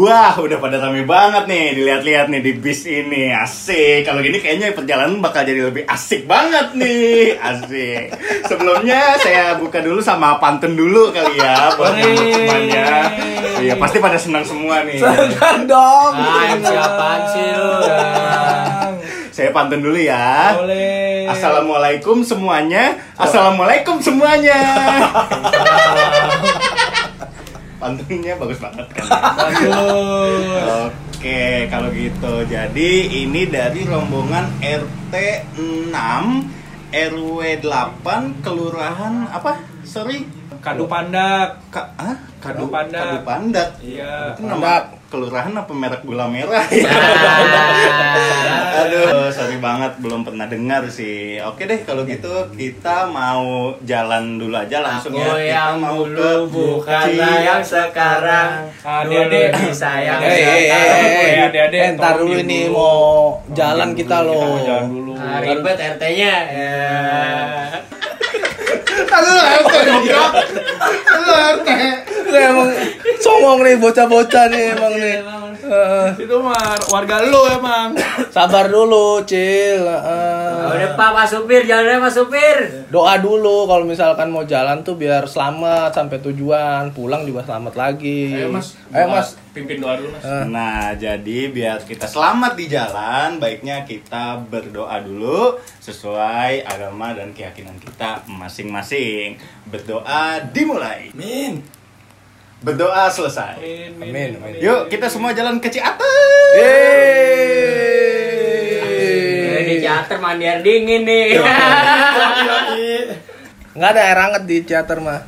Wah, udah pada rame banget nih dilihat-lihat nih di bis ini. Asik. Kalau gini kayaknya perjalanan bakal jadi lebih asik banget nih. Asik. Sebelumnya saya buka dulu sama pantun dulu kali ya buat semuanya. Iya, pasti pada senang semua nih. Kan dong. Ah, siapaan sih lu? Saya pantun dulu ya. Boleh. Assalamualaikum semuanya. Assalamualaikum semuanya. Pantunnya bagus banget kan. Bagus. Oke, kalau gitu. Jadi ini dari rombongan RT 6 RW 8 Kelurahan apa? Sorry. Kadu pandak. Ka ah? Kadu Pandak. Kadu Pandak. Iya. Itu nama kelurahan apa merek gula merah ya? Aduh, sorry banget belum pernah dengar sih. Oke deh kalau gitu kita mau jalan dulu aja langsung ya. Aku Kita yang mau dulu bukanlah Ci- yang sekarang. Dulu disayang Eh, eh, eh, sekarang. eh, Eh, eh, dulu ini mau jalan kita loh. Jalan dulu. Nah, ribet RT-nya Halo RT goblok. Halo RT. Nggak, emang songong nih bocah-bocah nih emang nih. Heeh. Itu mah warga lu emang. sabar dulu, Cil. Heeh. Oh, Udah Pak, Pak Supir, jalannya Pak Supir. Doa dulu kalau misalkan mau jalan tuh biar selamat sampai tujuan, pulang juga selamat lagi. Ayo Mas. Ayo Mas. Pimpin doa dulu Mas. Eh. Nah, jadi biar kita selamat di jalan, baiknya kita berdoa dulu sesuai agama dan keyakinan kita masing-masing. Berdoa dimulai. Min. Berdoa selesai. Min, min, Amin, min, amin. min. Yuk, kita semua jalan ke Ciater. Eh, di teater mandi air dingin nih. Nggak ada air hangat di teater mah.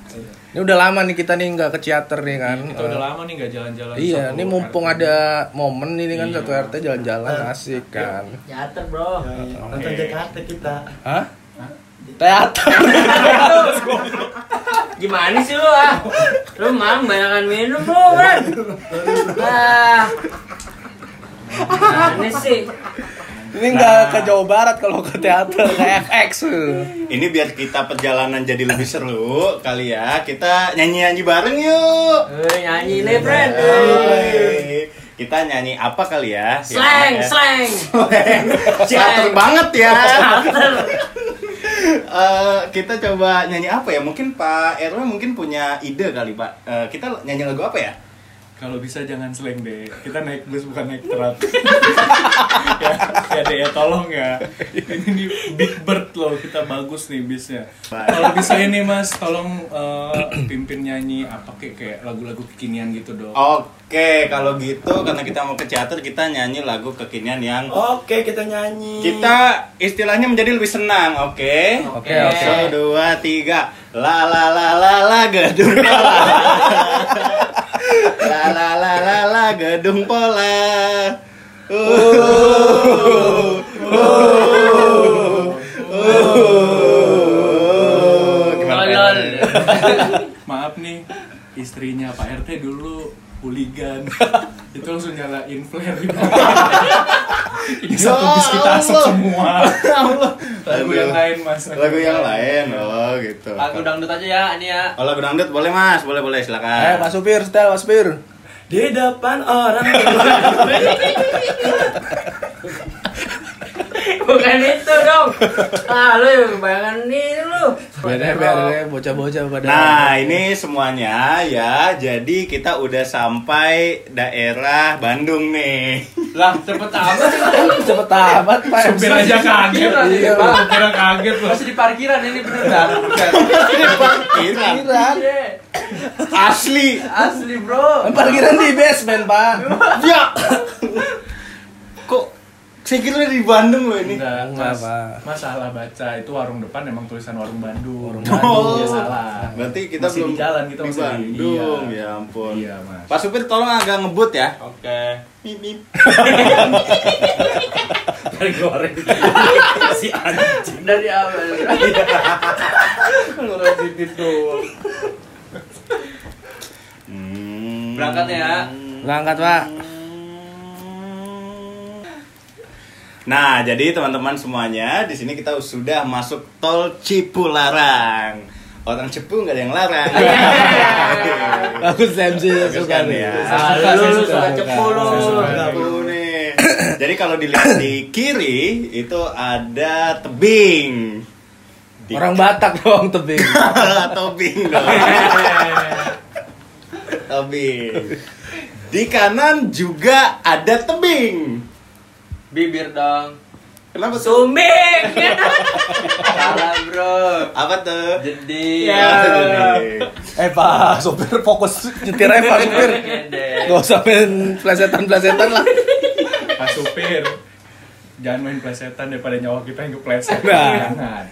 Ini udah lama nih kita nih nggak ke teater nih kan. Kita udah Eh, lama nih nggak jalan-jalan. Iya, ini mumpung RT. ada momen ini kan Iya. satu RT jalan-jalan asik kan. Teater, Bro. Nonton Jakarta kita. Hah? Teater. Gimana sih lu ah? Lu mang banyakan minum lu, Bran. Ah. Gimana sih? Ini nggak ke Jawa Barat kalau ke teater ke FX. Ini biar kita perjalanan jadi lebih seru kali ya. Kita nyanyi-nyanyi bareng yuk. Eh, nyanyi nih, Bran. Hai. Kita nyanyi apa kali ya? Slang, Ya, slang. Slang. Ciater banget ya. Teater. Eh, kita coba nyanyi apa ya? Mungkin Pak RW mungkin punya ide kali Pak. Eh, kita nyanyi lagu apa ya? Kalau bisa jangan slang deh. Kita naik bus bukan naik truk. ya, ya deh ya tolong ya. Ini nih Big Bird loh, kita bagus nih bisnya. Kalau bisa ini Mas, tolong eh, pimpin nyanyi apa kayak kayak lagu-lagu kekinian gitu dong. Oke, kalau gitu karena kita mau ke teater kita nyanyi lagu kekinian yang Oke, kita nyanyi. kita istilahnya menjadi lebih senang, oke? Oke, oke. Satu, dua, tiga. La la la la la gedung pola. la la la la la gedung pola. Uh, uh, uh. Gimana. Pak? Maaf nih, istrinya Pak RT dulu hooligan. Langsung nyalain flare gitu. Ini satu bis kita asap Allah. semua. Allah. Lagu yang lain Mas. Lagu yang lain, oh gitu. Lagu dangdut aja ya, ini ya. Oh, lagu dangdut boleh mas, boleh boleh Eh, silakan. Pak Supir, setel Pak Supir. Di depan orang Bukan itu dong. Ah, lu bayangan ini lu. Biar deh, biar deh, bocah-bocah pada. Nah ini semuanya ya, jadi kita udah sampai daerah Bandung nih. Lah, cepet amat cepet amat Pak. Supir aja kaget. Iya, Pak, supir kaget loh. Masih di parkiran ini bener dah. Parkiran, Parkiran. asli. Asli, Bro. Parkiran di basement Pak. Ya, kok saya kira di Bandung loh ini. Enggak, Enggak, Mas. Pak. Mas salah baca. Itu warung depan emang tulisan warung Bandung. Warung Bandung. Iya salah. Berarti kita Masih belum di jalan kita di masih di- Bandung, iya. ya ampun. Iya, Mas. Pak supir tolong agak ngebut ya. Oke. Mip, mip. Dari goreng. si anjing dari awal. Ngeluarin pipit doang. Hmm. Berangkat ya. Berangkat Pak. Nah, jadi teman-teman semuanya, di sini kita sudah masuk tol Cipularang. Orang cepu nggak ada yang larang. Bagus MC Bagus suka kan nih. ya. Ah, lu suka. cepu lu. Nih. Jadi kalau dilihat di kiri itu ada tebing. Di Orang Batak dong tebing. tebing dong. tebing. Di kanan juga ada tebing. Bibir dong. Kenapa tuh? Sumbing. Salah bro. Apa tuh? Jadi. Ya. eh pak, sopir fokus nyetir aja pak sopir. Gak usah main plesetan-plesetan lah. Pak supir, jangan main plesetan daripada nyawa kita yang kepleset. Nah. Jangan.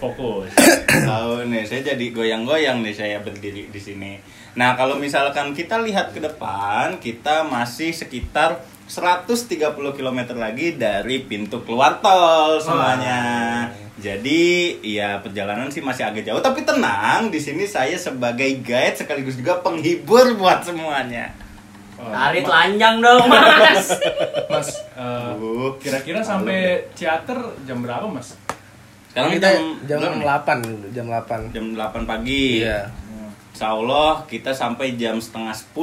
Fokus. Tahu nih, saya jadi goyang-goyang nih saya berdiri di sini. Nah, kalau misalkan kita lihat ke depan, kita masih sekitar 130 km lagi dari pintu keluar tol semuanya. Jadi, ya perjalanan sih masih agak jauh, tapi tenang, di sini saya sebagai guide sekaligus juga penghibur buat semuanya. Oh, Tarik Ma- telanjang dong mas. Mas, Uh. kira-kira sampai Ciater jam berapa mas? Sekarang kita jam jam berapa nih? 8, jam 8. Jam 8 pagi. Iya. Insya Allah kita sampai jam setengah 10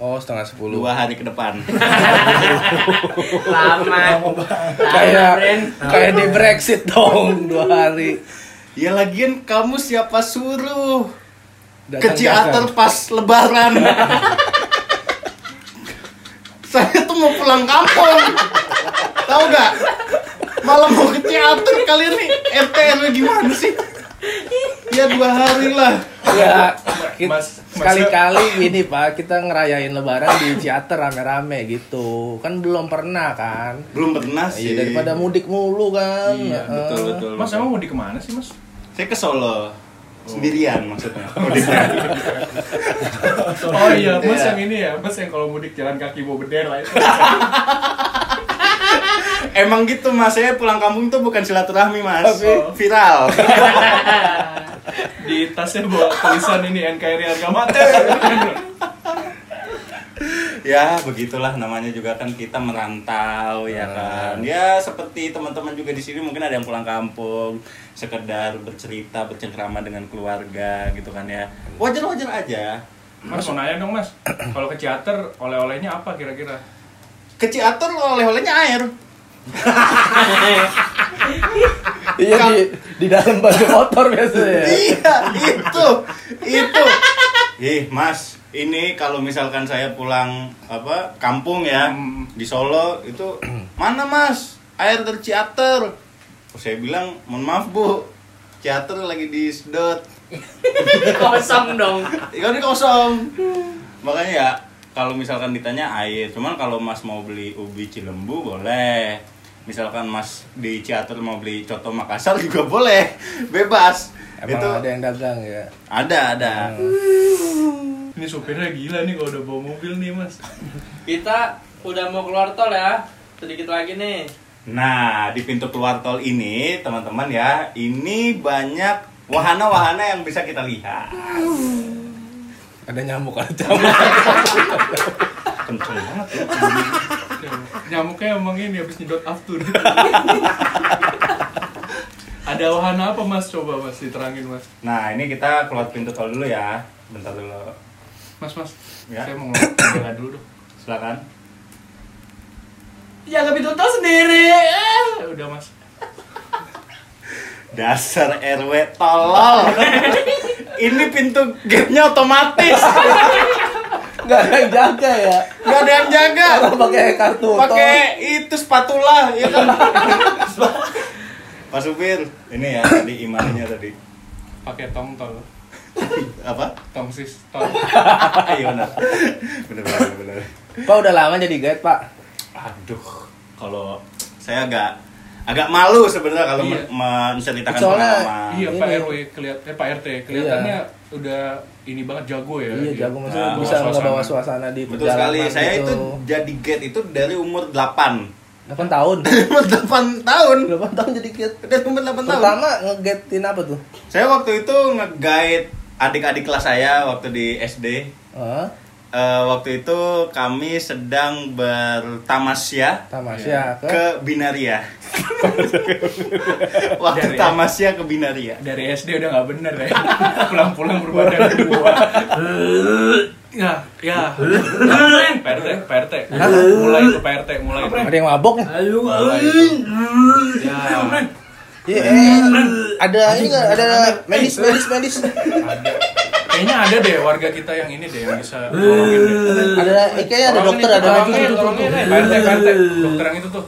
Oh, setengah 10. dua hari ke depan. Lama. Kayak kayak di Brexit dong, dua hari. Ya lagian kamu siapa suruh ke Datang-datang. Ciater pas lebaran? Saya tuh mau pulang kampung. Tahu gak? Malam mau ke Ciater kalian nih RT RW gimana sih? Ya dua hari lah. Ya, Mas- sekali-kali gini Pak, kita ngerayain lebaran di Ciater rame-rame gitu. Kan belum pernah kan? Belum pernah sih. Iya, daripada mudik mulu kan. Iya, Heeh. betul betul. Mas betul. emang mau di ke mana sih mas? Saya ke Solo sendirian maksudnya. Mudiknya. Oh iya, mas Iya. yang ini ya, mas yang kalau mudik jalan kaki bawa bendera itu. Emang gitu mas, saya pulang kampung tuh bukan silaturahmi mas, Tapi- viral. Di tasnya bawa tulisan ini NKRI harga mati. ya begitulah namanya juga kan kita merantau ya kan. Ya seperti teman-teman juga di sini mungkin ada yang pulang kampung sekedar bercerita bercengkrama dengan keluarga gitu kan ya. Wajar wajar aja. Mas mau nanya dong mas, kalau ke Ciater oleh-olehnya apa kira-kira? ke Ciater oleh-olehnya air Iya di di dalam baju motor biasanya. ya. iya itu itu ih mas ini kalau misalkan saya pulang apa kampung ya Hmm. di Solo itu mana mas air dari Ciater Oh, saya bilang mohon maaf bu Ciater lagi disedot Kosong dong. Ikan ini kosong. Makanya ya kalau misalkan ditanya air, cuman kalau Mas mau beli ubi Cilembu boleh. Misalkan Mas di Ciater mau beli coto Makassar juga boleh. Bebas. Emang Itu ada yang dagang ya. ada ada. Ini supirnya gila nih kalau udah bawa mobil nih mas. Kita udah mau keluar tol ya. Sedikit lagi nih. Nah, di pintu keluar tol ini, teman-teman ya, ini banyak wahana-wahana yang bisa kita lihat. Ada nyamuk ada nyamuk. Kenceng banget ya. Nyamuknya emang ini habis nyedot aftur. Ada wahana apa mas? Coba mas diterangin mas. Nah, ini kita keluar pintu tol dulu ya. Bentar dulu. Mas mas, Ya. saya mau ngomong dulu dong. Silakan. Jaga pintu tol sendiri. Ya udah mas. Dasar RW tolol. Ini pintu gate-nya otomatis. Enggak ada yang jaga ya. Gak ada yang jaga. Kalau pakai kartu tol. Pakai itu spatula, ya kan? Pak supir, ini ya tadi imannya tadi. Pakai tong tol, Apa? tong sis tol. Iya benar. Benar benar benar. Pak udah lama jadi guide, Pak. Aduh, kalau saya agak agak malu sebenarnya kalau Iya. men- menceritakan pengalaman. Iya. Pak RW kelihat eh Pak RT kelihatannya udah ini banget jago ya. Iya, jago maksudnya Nah, bisa bawa ngebawa suasana. suasana di Betul sekali. Saya gitu. itu jadi gate itu dari umur 8. 8 tahun. umur 8 tahun. 8 tahun jadi guide. Udah umur 8 tahun. Pertama ngegatein apa tuh? Saya waktu itu nge-guide adik-adik kelas saya waktu di SD. Hah? Eh, waktu itu kami sedang bertamasya Tamasya ke ke Binaria. waktu Dari- tamasya ke Binaria. Dari SD udah nggak bener ya. Pulang-pulang berbadan dua. Ya, ya. PRT, PRT. Mulai itu PRT, mulai. Ada yang mabok nih. Ayo. Ya, Iya, ada ini nggak? Ada medis, medis, medis. ada. Kayaknya ada deh warga kita yang ini deh yang bisa nolongin deh. Ada, eh, kayaknya ada dokter, itu, ada tolongin, tolongin, eh, PRT, PRT. Dokter yang itu tuh.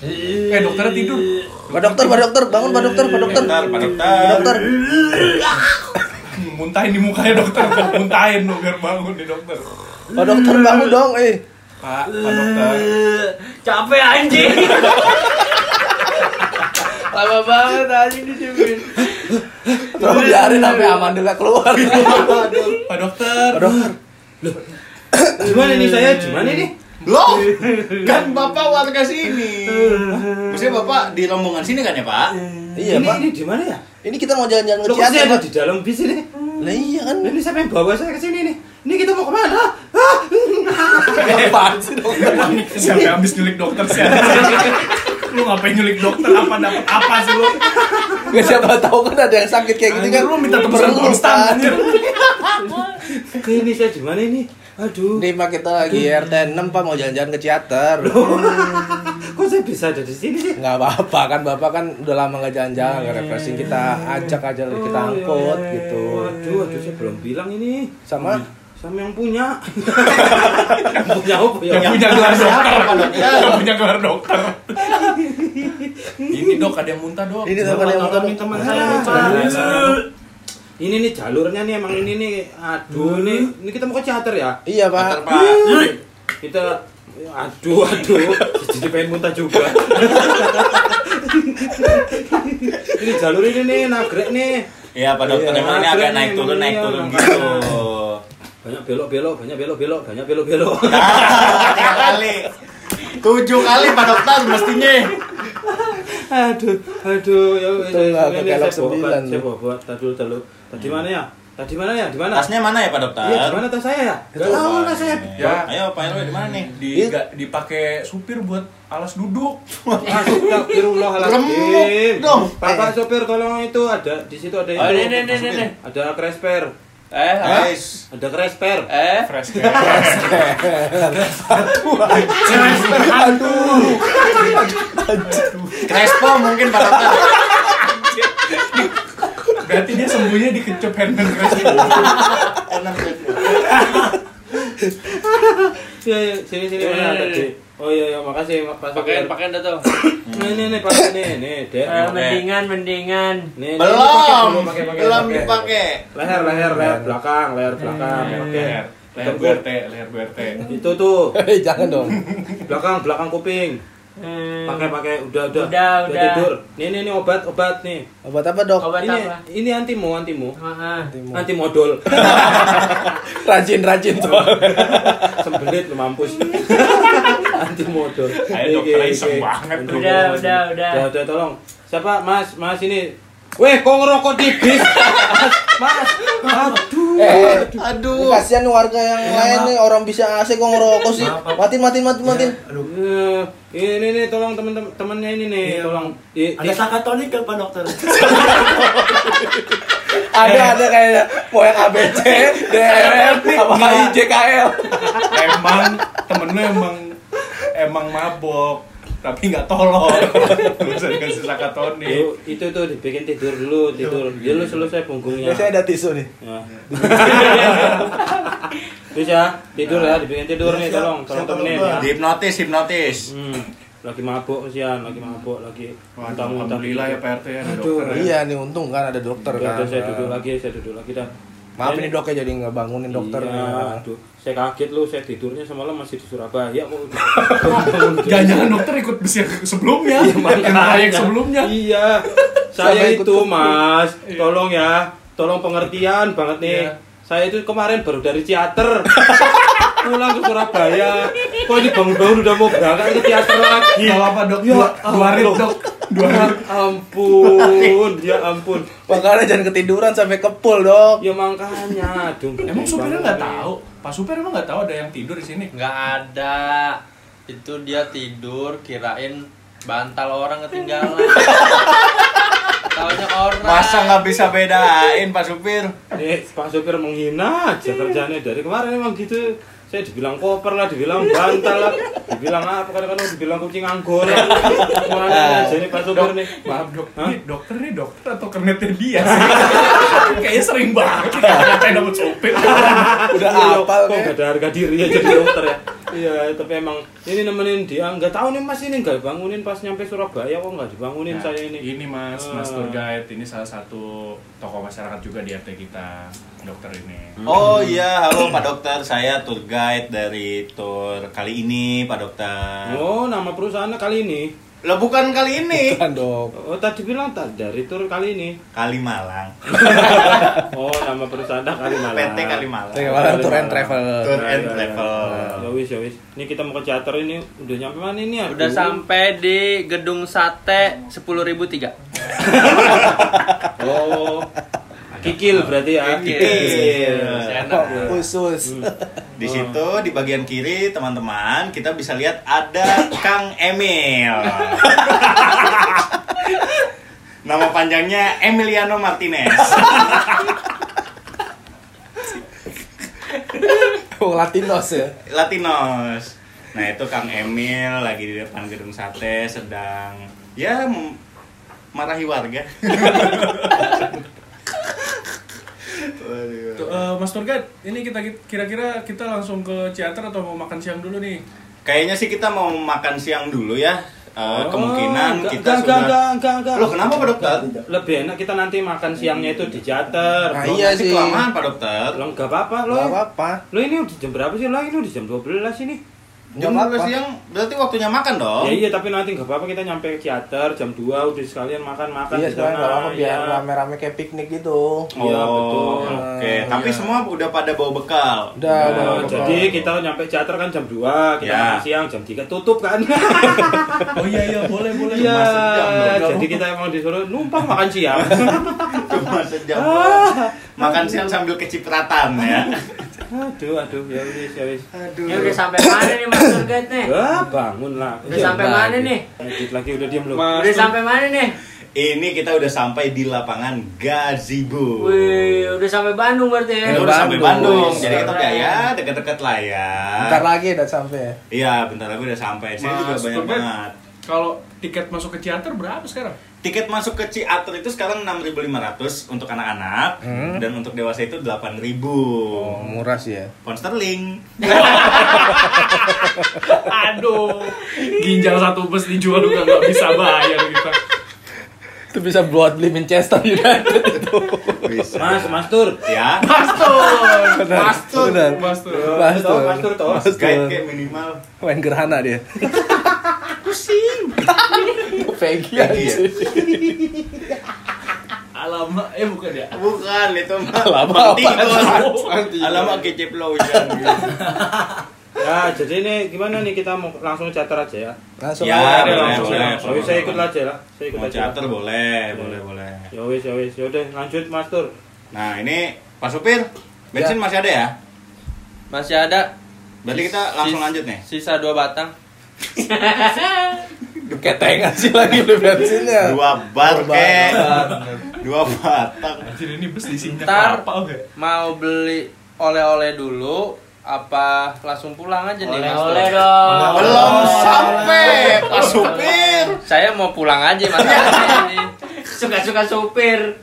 Eh, dokternya tidur. Pak dokter, pak dokter, bangun pak dokter, pak dokter. Dokter, Pak Pak dokter. Muntahin di mukanya dokter, muntahin lu biar bangun nih dokter. Pak dokter bangun dong, eh. Pak, Pak dokter. Capek anjing. Lama banget anjing didiemin. Tolong biarin sampai Amanda keluar. Pak dokter. Pak dokter. Gimana nih saya? Gimana nih? Loh, kan Bapak warga sini. Maksudnya Bapak di rombongan sini kan ya, Pak? Iya, ini, Pak. Ini di mana ya? Ini kita mau jalan-jalan ke Ciater, Pak. di dalam bis ini? Lah iya kan. Ini siapa yang bawa saya ke sini nih? Ini kita mau ke mana? Hah? Apaan sih dokter? Sampai habis nyulik dokter sih. lu ngapain nyulik dokter apa dapat apa sih lu? Gak siapa tahu kan ada yang sakit kayak gitu kan. Lu minta tebusan Perlu, konstan, anjir. Ini saya di mana ini? Aduh. Nih Pak kita lagi RT 6 Pak mau jalan-jalan ke Ciater. Kok saya bisa ada di sini sih? Nggak apa-apa kan Bapak kan udah lama nggak jalan-jalan nggak refreshing kita ajak aja kita angkut gitu. Aduh, aduh saya belum bilang ini. Sama Sama yang punya. yang punya apa ya? Yang punya gelar dokter? Yang punya gelar dokter. Ini dok ada yang muntah dok. ini teman yang muntah dong. teman saya. Ini nih jalurnya nih emang ini nih. Aduh, ini ini kita mau ke teater ya? Iya Pak. Pak. Kita aduh aduh jadi pengen muntah juga ini jalur ini nih nagrek nih Iya, Pak dokter Iya. emang ini agak naik turun naik turun gitu. banyak belok belok banyak belok belok banyak belok belok kali. Tujuh kali Pak dokter mestinya. Aduh aduh ya saya bawa sembilan saya tuh. bawa bawa tadi dulu tadi tadi mana ya? Tadi mana ya? Di mana? Tasnya mana ya Pak dokter? iya di mana tas saya ya? Nggak tahu lah saya. Ya. Ayo Pak RW di mana nih? Di nggak dipakai supir buat alas duduk. Astagfirullahaladzim Remuk dong. Bapak sopir tolong itu ada di situ ada itu. Oh, ini, ini, ini. ada cresper Eh, apa? Guys. ada cresper Eh, Fresh kayak. Crespo mungkin dokter. Berarti dia sembuhnya dikecup handpan crash. Enak Crespo. Iya, iya, sini sini Iya, mana iya, tadi. Oh iya iya makasih Pak pakaian pakaian dah tuh. Nih nih nih pakai nih nih dek. Eh, mendingan, mendingan. Nih, nih, Belum. pakai pakai, pakai, Belum pakai. dipakai. Leher leher leher belakang leher belakang. Oke. Leher, leher BRT, leher BRT. Itu tuh Eh jangan dong. belakang belakang kuping. Hmm. Pakai pakai udah udah. Udah, udah. tidur. Nih nih nih obat obat nih. Obat apa dok? Obat ini apa? ini antimu antimu. Ah, ah. Anti modal. Rajin rajin tuh. Sembelit lu mampus. Anti modal. Ayo, dokter, iseng banget. Udah, udah, udah. Udah, udah tolong. Siapa? Mas, Mas ini. Weh, kok ngerokok di bis? Mas, Mas. Aduh. Eh, Aduh. kasihan warga yang lain nih orang bisa AC kok ngerokok sih. Matiin matiin matiin matiin. Eh, ini nih tolong teman-teman temannya ini nih, tolong. Di, Ada sakatonik kan Pak Dokter? Ada ada kayak mau yang ABC, DRM, apa IJKL. Emang temen lu emang emang mabok tapi nggak tolong. Lu bisa dikasih sakatoni. Itu tuh dibikin tidur dulu, tidur. Dia lu selesai punggungnya. Biasanya ada tisu nih. Ya. Bisa tidur ya, dibikin tidur nih, tolong, tolong Siapa temenin ya. Hipnotis, hipnotis. Hmm, lagi mabuk sian, lagi mabuk, lagi Wah, muntah-muntah. Alhamdulillah ya PRT ya ada Aduh, dokter ya. Iya nih untung kan ada dokter kan. saya duduk lagi, saya duduk lagi dah. Maaf Ini- dok ya jadi nggak bangunin dokternya. Iya, aduh, saya kaget lu, saya tidurnya semalam masih di Surabaya kok. Jangan-jangan dokter ikut bus yang sebelumnya, Iya, yang sebelumnya. Iya. Saya itu. Mas, tolong ya. Tolong pengertian banget nih. Iya. Saya itu kemarin baru dari teater. Pulang ke Surabaya. Kok ini bangun-bangun udah mau berangkat ke teater lagi. Gak apa dok, Ya dua, dok, dua Ya rit. ampun, ya ampun. Makanya jangan ketiduran sampai kepul dok. Ya makanya, aduh. Emang supirnya nggak tahu? Pak supir emang nggak tahu ada yang tidur di sini? Nggak ada. Itu dia tidur kirain bantal orang ketinggalan. Taunya orang. Masa nggak bisa bedain Pak Supir? Nih, Pak Supir menghina aja kerjanya dari kemarin emang gitu. Saya dibilang koper lah, dibilang bantal lah, dibilang apa kadang-kadang dibilang kucing anggur lah. Mana aja nih Pak Supir nih. Maaf dok, Hah? ini dokter nih dokter atau kernetnya dia sih? Kayaknya sering banget kita ngatain sama supir. Udah Iya, hafal kok nggak ada harga diri ya jadi dokter ya. Iya, tapi emang ini nemenin dia nggak tahu nih Mas ini nggak bangunin pas nyampe Surabaya kok nggak dibangunin Nah, saya ini. Ini mas, mas Ah. tour guide ini salah satu tokoh masyarakat juga di RT kita, dokter ini. Oh iya, halo Pak Dokter, saya tour guide dari tour kali ini Pak Dokter. Oh, nama perusahaannya kali ini. Lah bukan kali ini, Kan dok. Oh, tadi bilang tak dari tur kali ini. Kali Malang, Oh, nama perusahaan kali malam. PT Kali Malang. Kayak malah tour and travel. Tour and Ya, ya, travel. Ya wis, ya wis. Ini kita mau ke teater ini udah nyampe mana ini? Aduh. Udah sampai di gedung sate 10.003. Oh. Kikil berarti ya. Kikil. Enak. Khusus. Di situ di bagian kiri teman-teman kita bisa lihat ada Kang Emil. Nama panjangnya Emiliano Martinez. Oh, Latinos ya. Latinos. Nah itu Kang Emil lagi di depan gedung sate sedang ya marahi warga. Waduh. Tuh, eh, mas guide, ini kita kira-kira kita langsung ke teater atau mau makan siang dulu nih? Kayaknya sih kita mau makan siang dulu ya. Eh, Oh, kemungkinan enggak, kita enggak, sudah. enggak, enggak, enggak. Loh kenapa Pak Dokter? Lebih enak kita nanti makan siangnya itu di teater. Nah, iya sih. kelamaan Pak Dokter. Lo enggak apa-apa lo. Gak apa-apa. Lo ini udah jam berapa sih? Lo ini udah jam 12 ini. Jam Nggak 12 apa-apa. siang berarti waktunya makan dong. Ya iya tapi nanti nggak apa-apa kita nyampe teater jam 2 udah sekalian makan-makan Iya di sana, apa-apa biar ya. rame-rame kayak piknik gitu. Iya, Oh, betul. Oke, Hmm, tapi iya. semua udah pada bawa bekal. Udah, Nah, udah. udah. jadi kita nyampe teater kan jam 2, kita Ya. makan siang jam 3 tutup kan. Oh iya iya boleh boleh. Iya, jadi kita emang disuruh numpang makan siang. Cuma sejam. Ah. Makan siang sambil kecipratan ya. Aduh, aduh, ya wis, ya wis. Aduh. Ini udah sampai mana nih Mas Guide nih? Ah, bangun lah. Udah sampai mana nih? Edit lagi udah diam lu. Udah sampai mana nih? Ini kita udah sampai di lapangan Gazebo. Wih, udah sampai Bandung berarti ya? Kita udah sampai Bandung. Bandung. Jadi kita udah Keren. ya deket-deket lah ya. Bentar lagi udah sampai ya. Iya, bentar lagi udah sampai. Sini juga banyak banget. Kalau tiket masuk ke teater berapa sekarang? Tiket masuk ke Ciater itu sekarang 6.500 untuk anak-anak Hmm. dan untuk dewasa itu 8.000. Oh, murah sih ya. Pound sterling. Aduh, ginjal satu bus dijual juga nggak bisa bayar kita. Itu bisa buat beli Manchester United itu. Bisa. Mas, Mas Tur. Ya. Mastur, Benar. mastur, Benar. mastur. Mas Toh, Mas Tur, toh. Mas Guide Tur. kayak minimal. Main gerhana dia. Pusing. Peggy Peggy ya? aja. Alamak, eh bukan ya? Bukan itu mah. Alamak Penting apa? itu. Penting. Alamak keceplosan. Ya, jadi ini gimana nih kita mau langsung teater aja ya? Langsung Ya, boleh, langsung, boleh. langsung. Oh, saya ikut aja lah. Saya ikut Mau aja. charter boleh, boleh, boleh. Ya wis, ya wis. Ya udah, lanjut Mas Tur. Nah, ini Pak Supir, bensin Ya. masih ada ya? Masih ada Berarti kita langsung sis- lanjut nih. Sisa dua batang. Ketengan sih lagi beli bensinnya. Dua bar Dua kek. bar. Dua batang. Anjir ini bus diisinya Ntar. apa oke? Mau beli oleh-oleh dulu apa langsung pulang aja nih Mas Oleh-oleh Tur? dong. Belum sampai Pak Supir. Saya mau pulang aja masalahnya ini. Suka-suka supir.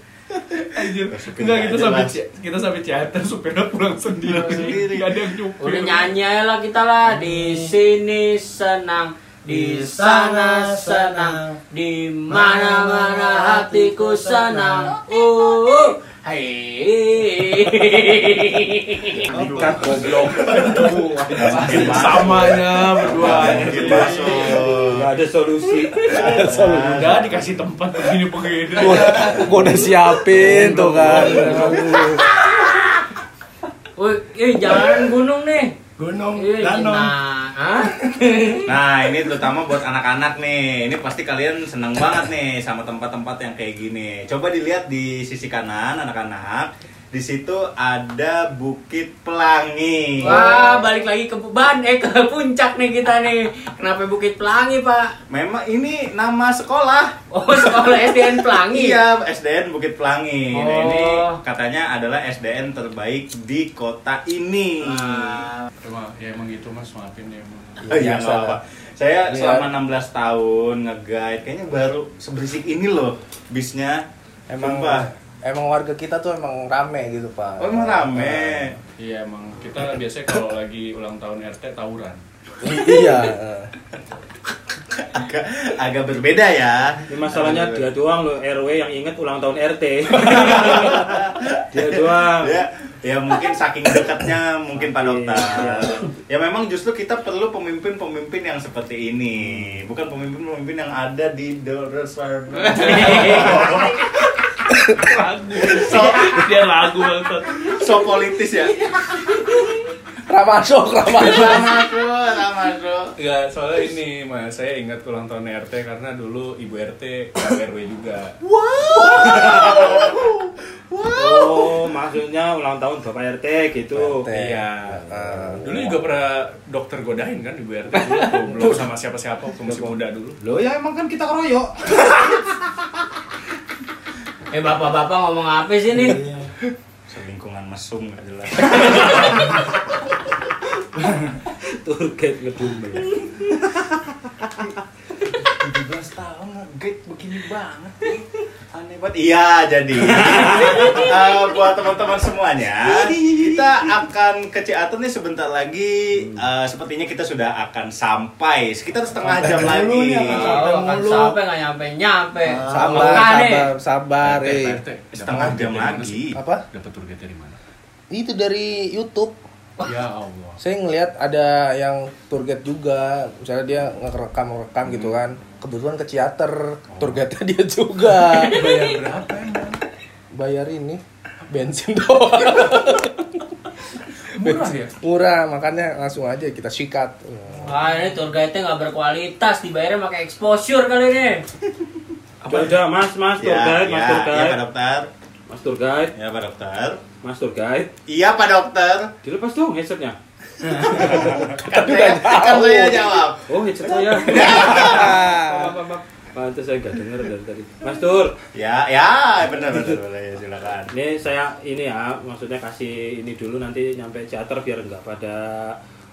Anjir, enggak nggak kita sampai ci- kita sampai teater supirnya pulang sendiri. Pulang sendiri. Gak ada yang nyupir. Udah nyanyi lah kita lah. Di sini senang di sana senang. di mana mana hatiku senang. uh hei goblok. Samanya berdua. Gak ada solusi. Udah dikasih tempat begini-begini. Gua udah siapin tuh kan. Eh jalanan gunung nih. Gunung, Ih, danau. Nah, ini terutama buat anak-anak nih. Ini pasti kalian seneng banget nih sama tempat-tempat yang kayak gini. Coba dilihat di sisi kanan anak-anak. Di situ ada Bukit Pelangi. Wah, balik lagi ke ban eh ke puncak nih kita nih. Kenapa Bukit Pelangi, Pak? Memang ini nama sekolah. Oh, sekolah SDN Pelangi. Iya, SDN Bukit Pelangi. Nah, Oh. ini katanya adalah SDN terbaik di kota ini. Ah, Emang, ya emang gitu mas, maafin ya emang. Oh iya, nggak apa. Saya Lihat. selama 16 tahun nge-guide, kayaknya baru seberisik ini loh bisnya. Emang Sumpah. Emang warga kita tuh emang rame gitu pak. Oh, emang rame. Iya emang kita biasanya kalau lagi ulang tahun RT tawuran. iya. Agak agak berbeda ya. Ini masalahnya dia doang loh RW yang inget ulang tahun RT. dia doang. Ya, ya mungkin saking dekatnya mungkin Pak Iya. Dokter. Ya memang justru kita perlu pemimpin-pemimpin yang seperti ini, bukan pemimpin-pemimpin yang ada di So, dia lagu banget. so politis ya. Ramasuk, ramasuk. Ramasuk, Ramasuk. Enggak, soalnya ini mas, saya ingat ulang tahun RT karena dulu ibu RT RW juga. Oh, maksudnya ulang tahun Bapak RT gitu. RT. Iya. Eh, Dulu juga pernah dokter godain kan ibu RT dulu, belum- belum sama siapa-siapa waktu masih muda dulu. Loh ya emang kan kita keroyok. eh bapak-bapak ngomong apa sih nih? Selingkungan mesum gak jelas. Turket ngedumel. 17 tahun nge-guide begini banget. Aneh banget. Iya, jadi eh, buat teman-teman semuanya, kita akan ke Ciater nih sebentar lagi. Eh, sepertinya kita sudah akan sampai sekitar setengah jam lagi. Oh, akan sampai nggak nyampe nyampe. Sabar, Makanya. sabar, sabar. RT, eh. Setengah jam lagi. Apa? Dapat guide dari mana? Itu dari YouTube. Ya Allah. Saya ngelihat ada yang tour guide juga, misalnya dia ngerekam-rekam gitu kan. Kebetulan ke Ciater, tour guide-nya dia juga. Bayar berapa emang? Bayar ini bensin doang. Murah ya? Murah, makanya langsung aja kita sikat. Wah ini tour guide-nya nggak berkualitas, dibayarnya pakai exposure kali ini. Udah, udah, Mas, Mas tour Ya, guide, Mas ya, tour ya, guide. Dokter. Mas tour guide, Ya, Pak Dokter. Mas tour guide. Iya, Pak Dokter. Dilepas dong headsetnya. Kan saya, kan saya jawab. Oh, headset saya. Pantes saya nggak dengar dari tadi. Mas Tur, Ya, ya, benar benar benar ya, silakan. ini saya ini ya, maksudnya kasih ini dulu nanti nyampe teater biar nggak pada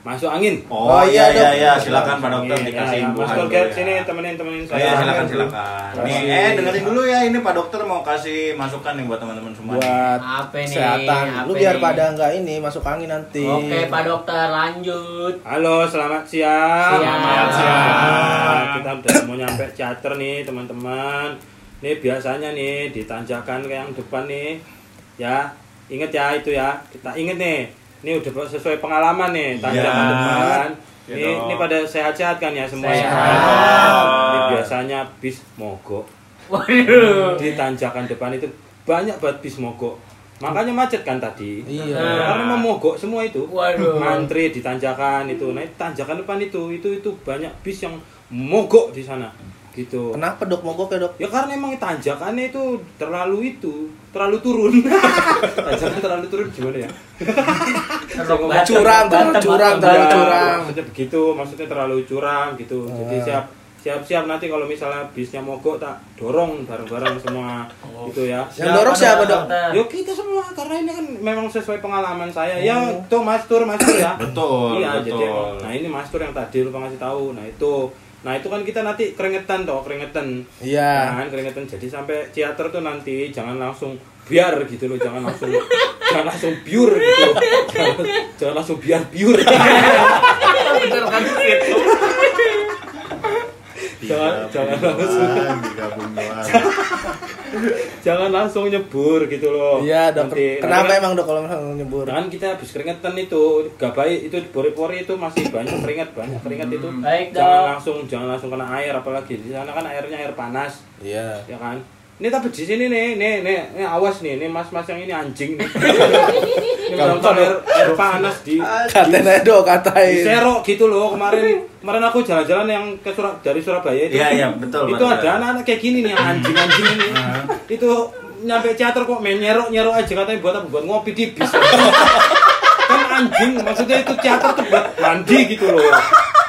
masuk angin. Oh, Oh, iya iya, iya iya, silakan Pak Dokter Iya, dikasih ya, imbuhan Mas guide ya. sini temenin temenin Oh, saya. iya, silakan silakan. Nih, eh dengerin dulu ya ini Pak Dokter mau kasih masukan nih buat teman-teman semua. nih. Buat Apa nih? kesehatan. Lu Apa biar nih? pada nggak ini masuk angin nanti. Oke Pak Dokter lanjut. Halo, selamat siang. Siang. Selamat siang. Kita udah mau nyampe teater nih, teman-teman. Nih biasanya nih ditanjakan ke yang depan nih. Ya, inget ya itu ya. Kita inget nih. Ini udah sesuai pengalaman nih, tanjakan Iya. depan. Iya Ini, dong. ini pada sehat-sehat kan ya semua. Sehat. Ini biasanya bis mogok. Waduh. Di tanjakan depan itu banyak banget bis mogok. Makanya macet kan tadi. Iya. Karena mau mogok semua itu. Waduh. Mantri di tanjakan itu. Nah, tanjakan depan itu, itu itu banyak bis yang mogok di sana. Gitu. Kenapa dok mogok ya dok? Ya karena emang tanjakannya itu terlalu itu, terlalu turun. Tanjakan terlalu turun gimana ya? Batem, Curam, batem, curam, batem, terlalu Ya, batem. curam. Maksudnya begitu, maksudnya terlalu curam gitu. Jadi Ah. siap siap-siap nanti kalau misalnya bisnya mogok tak dorong bareng-bareng semua gitu ya. Yang dorong siapa dok? Yuk kita semua karena ini kan memang sesuai pengalaman saya. Ya tuh Mas Tur, Mas Tur ya. Betul, Iya, jadi betul. nah ini Mas Tur yang tadi lupa ngasih tahu. Nah itu, nah itu kan kita nanti keringetan toh, keringetan. Iya. Nah, keringetan. Jadi sampai teater tuh nanti jangan langsung biar gitu loh, jangan langsung jangan langsung biur gitu. Jangan, jangan langsung biar biur. Bener kan gitu. Jangan- jangan langsung. digabung doang. jangan langsung nyebur gitu loh. Iya dok. Nanti- Kenapa nanti kan- emang dok kalau misalnya nyebur? Kan kita habis keringetan itu gak baik itu pori-pori itu masih banyak keringat banyak keringat itu Baik, jangan Dok. langsung jangan langsung kena air apalagi di sana kan airnya air panas Iya. ya kan ini tapi di sini nih nih nih, nih awas nih nih mas-mas yang ini anjing nih. Ini air, air panas di dok, di katain. serok gitu loh kemarin. Kemarin aku jalan-jalan yang ke Surab dari Surabaya itu. Iya, iya, betul, itu betul. ada anak-anak kayak gini nih yang anjing-anjing ini. Itu nyampe teater kok main nyerok nyerok aja katanya buat apa? Buat ngopi di bis. Kan anjing maksudnya itu teater tuh buat mandi gitu loh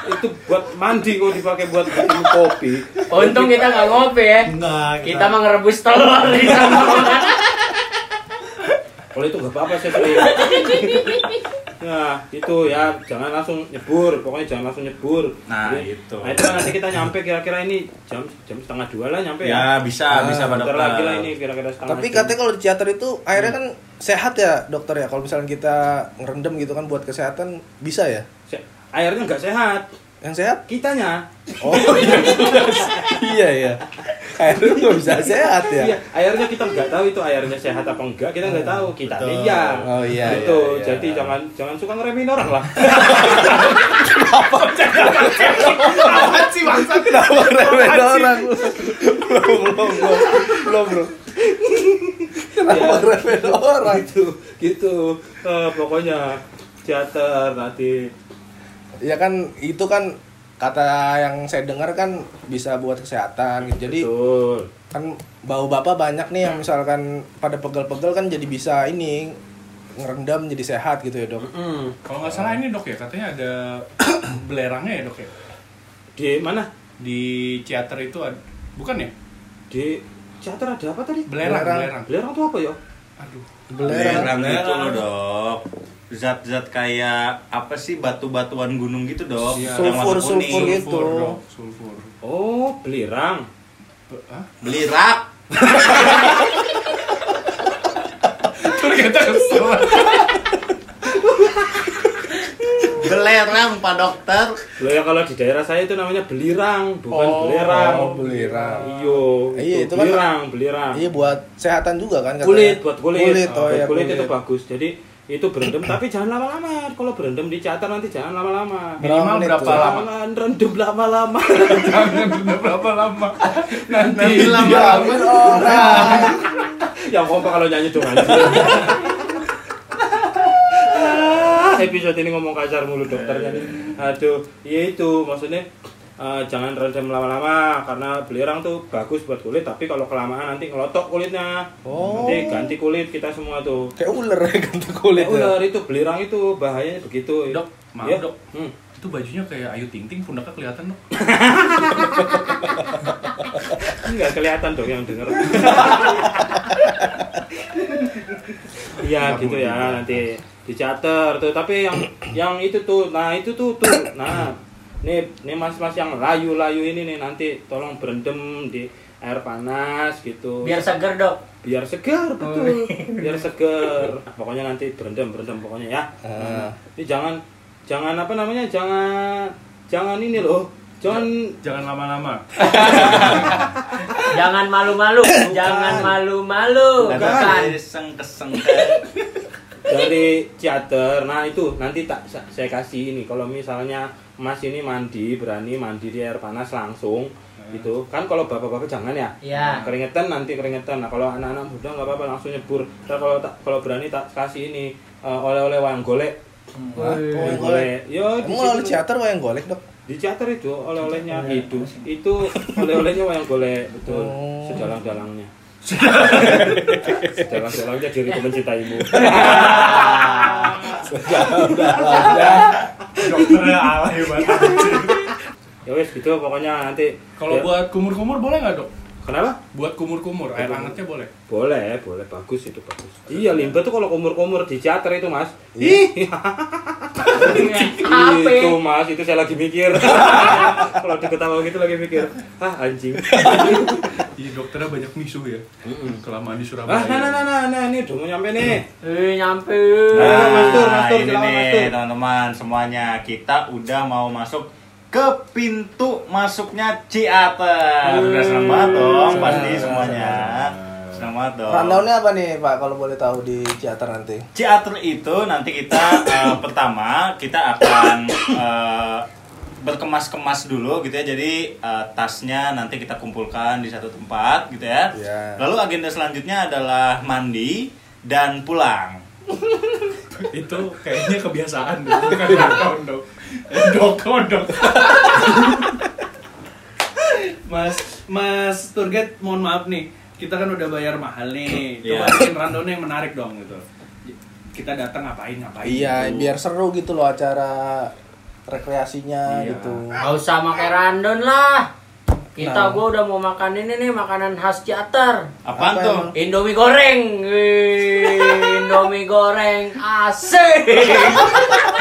itu buat mandi kok dipakai buat bikin kopi Untung kita nggak ngopi ya. Enggak, Kita mah ngerebus telur di sana. kalau itu gak apa-apa sih nah itu ya jangan langsung nyebur pokoknya jangan langsung nyebur Nah, Jadi- itu. nah itu kan nanti kita nyampe kira-kira ini jam jam setengah dua lah nyampe Ya, ya bisa, bisa Pak Bentar Dokter. lagi lah ini kira-kira setengah Tapi jam. katanya kalau di teater itu airnya kan sehat ya dokter ya. Kalau misalnya kita ngerendam gitu kan buat kesehatan bisa ya. Airnya nggak sehat Yang sehat? kitanya Oh iya iya. Airnya nggak bisa sehat ya. iya airnya kita nggak tahu itu airnya sehat apa enggak kita nggak tahu kita Betul. iya Oh, iya, gitu iya, iya. jadi jangan jangan suka ngeremehin orang lah Apaan sih bangsat? Kenapa remehin orang? Belum belum belum belum bro. Kenapa remehin orang? gitu gitu Eh, pokoknya teater nanti Ya kan itu kan kata yang saya dengar kan bisa buat kesehatan gitu. Jadi betul kan bau bapak banyak nih yang misalkan pada pegel-pegel kan jadi bisa ini ngerendam jadi sehat gitu ya dok. Mm. Kalau nggak salah ini dok ya, katanya ada belerangnya ya dok ya? di mana Di teater itu ada, bukan ya? di teater ada apa tadi Belerang, Belerang. belerang. belerang itu apa ya Aduh. Belerang Belerang. loh dok Zat-zat kayak apa sih batu-batuan gunung gitu dok Iya. Yang warna Sulfur, kuning. sulfur gitu. Sulfur. Sulfur. oh belerang Be- Hah? Belirak Ternyata kesel. Belerang pak dokter Loh ya kalau di daerah saya itu namanya belirang, bukan Oh, belerang. oh, belirang. Iyo. Iya, itu kan- belirang, belirang. Iya buat kesehatan juga kan katanya. Kulit, buat kulit. Kulit, oh, buat iya, kulit, kulit. itu bagus. Jadi itu berendam tapi jangan lama-lama. Kalau berendam di teater nanti jangan lama-lama. Minimal berapa lama? Jangan rendam lama-lama. Jangan bener berapa lama. Nanti, Nanti lama dia- Amin orang. Yang kompak kalau nyanyi dong anjing. Ah, episode ini ngomong kasar mulu dokternya nih. Aduh, ya itu maksudnya eh, jangan rendam lama-lama karena belerang tuh bagus buat kulit tapi kalau kelamaan nanti ngelotok kulitnya. Oh. Nanti ganti kulit kita semua tuh. Kayak ular ya ganti kulit. Ya, ya. ular itu belerang itu bahayanya begitu. Dok, maaf Ya. dok. Hmm. Itu bajunya kayak Ayu Ting Ting, pundaknya kelihatan dok. Enggak kelihatan dong yang denger. Iya gitu ya nanti di charter tuh tapi yang yang itu tuh nah itu tuh tuh nah nih nih mas-mas yang layu-layu ini nih nanti tolong berendam di air panas gitu Biar seger dok. biar segar betul biar segar pokoknya nanti berendam berendam pokoknya ya Ah. ini jangan jangan apa namanya jangan jangan ini loh jangan Jangan lama-lama. Jangan malu-malu. Jangan malu-malu. Bukan. Bukan. Keseng-keseng dari teater nah itu nanti tak sa- saya kasih ini kalau misalnya mas ini mandi berani mandi di air panas langsung gitu. Kan kalau bapak-bapak jangan ya? Iya. keringetan nanti keringetan. Nah kalau anak-anak muda nggak apa-apa langsung nyebur. Ntar kalau tak kalau berani tak kasih ini eh, oleh-oleh wayang golek. Wayang Wayang golek. yo kalau di teater wayang golek dok? di teater itu oleh-olehnya itu itu oleh-olehnya wayang golek betul. Oh. sedalang-dalangnya sedalang-dalangnya diriku mencintaimu Dokternya alay banget. ya wes gitu pokoknya nanti. Kalau ya, buat kumur-kumur boleh nggak dok? kenapa? Buat kumur-kumur, air hangatnya boleh. boleh boleh. Bagus itu bagus. Iya limbah tuh kalau kumur-kumur di teater itu mas. Ih. Apa? itu mas itu saya lagi mikir. Kalau diketawa gitu lagi mikir. Ah anjing Iya dokternya banyak misuh ya. Kelamaan di ah Surabaya. nah nah nah nah, nah ini udah mau nyampe nih Eh nyampe. Nah, Mas Tur, Mas Tur, ini nih teman-teman semuanya kita udah mau masuk ke pintu masuknya Ciater. Udah senang banget dong pasti semuanya. Senang banget dong. Rundownnya apa nih Pak kalau boleh tahu di teater nanti? Ciater itu nanti kita eh, pertama kita akan eh, berkemas-kemas dulu gitu ya. Jadi eh, tasnya nanti kita kumpulkan di satu tempat gitu ya. Iya. Lalu agenda selanjutnya adalah mandi dan pulang. Itu kayaknya kebiasaan dok. Bukan dokon dok. Eh, dok. Mas Mas Turget mohon maaf nih kita kan udah bayar mahal nih. Coba Iya. bikin rundown yang menarik dong gitu. Kita datang ngapain ngapain. Iya, gitu. biar seru gitu loh acara rekreasinya Iya. gitu. Gak usah pakai randon lah. Kita Nah. gua udah mau makan ini nih makanan khas Ciater. Apaan Apa tuh? emang? Indomie goreng. Wih, Indomie goreng asik.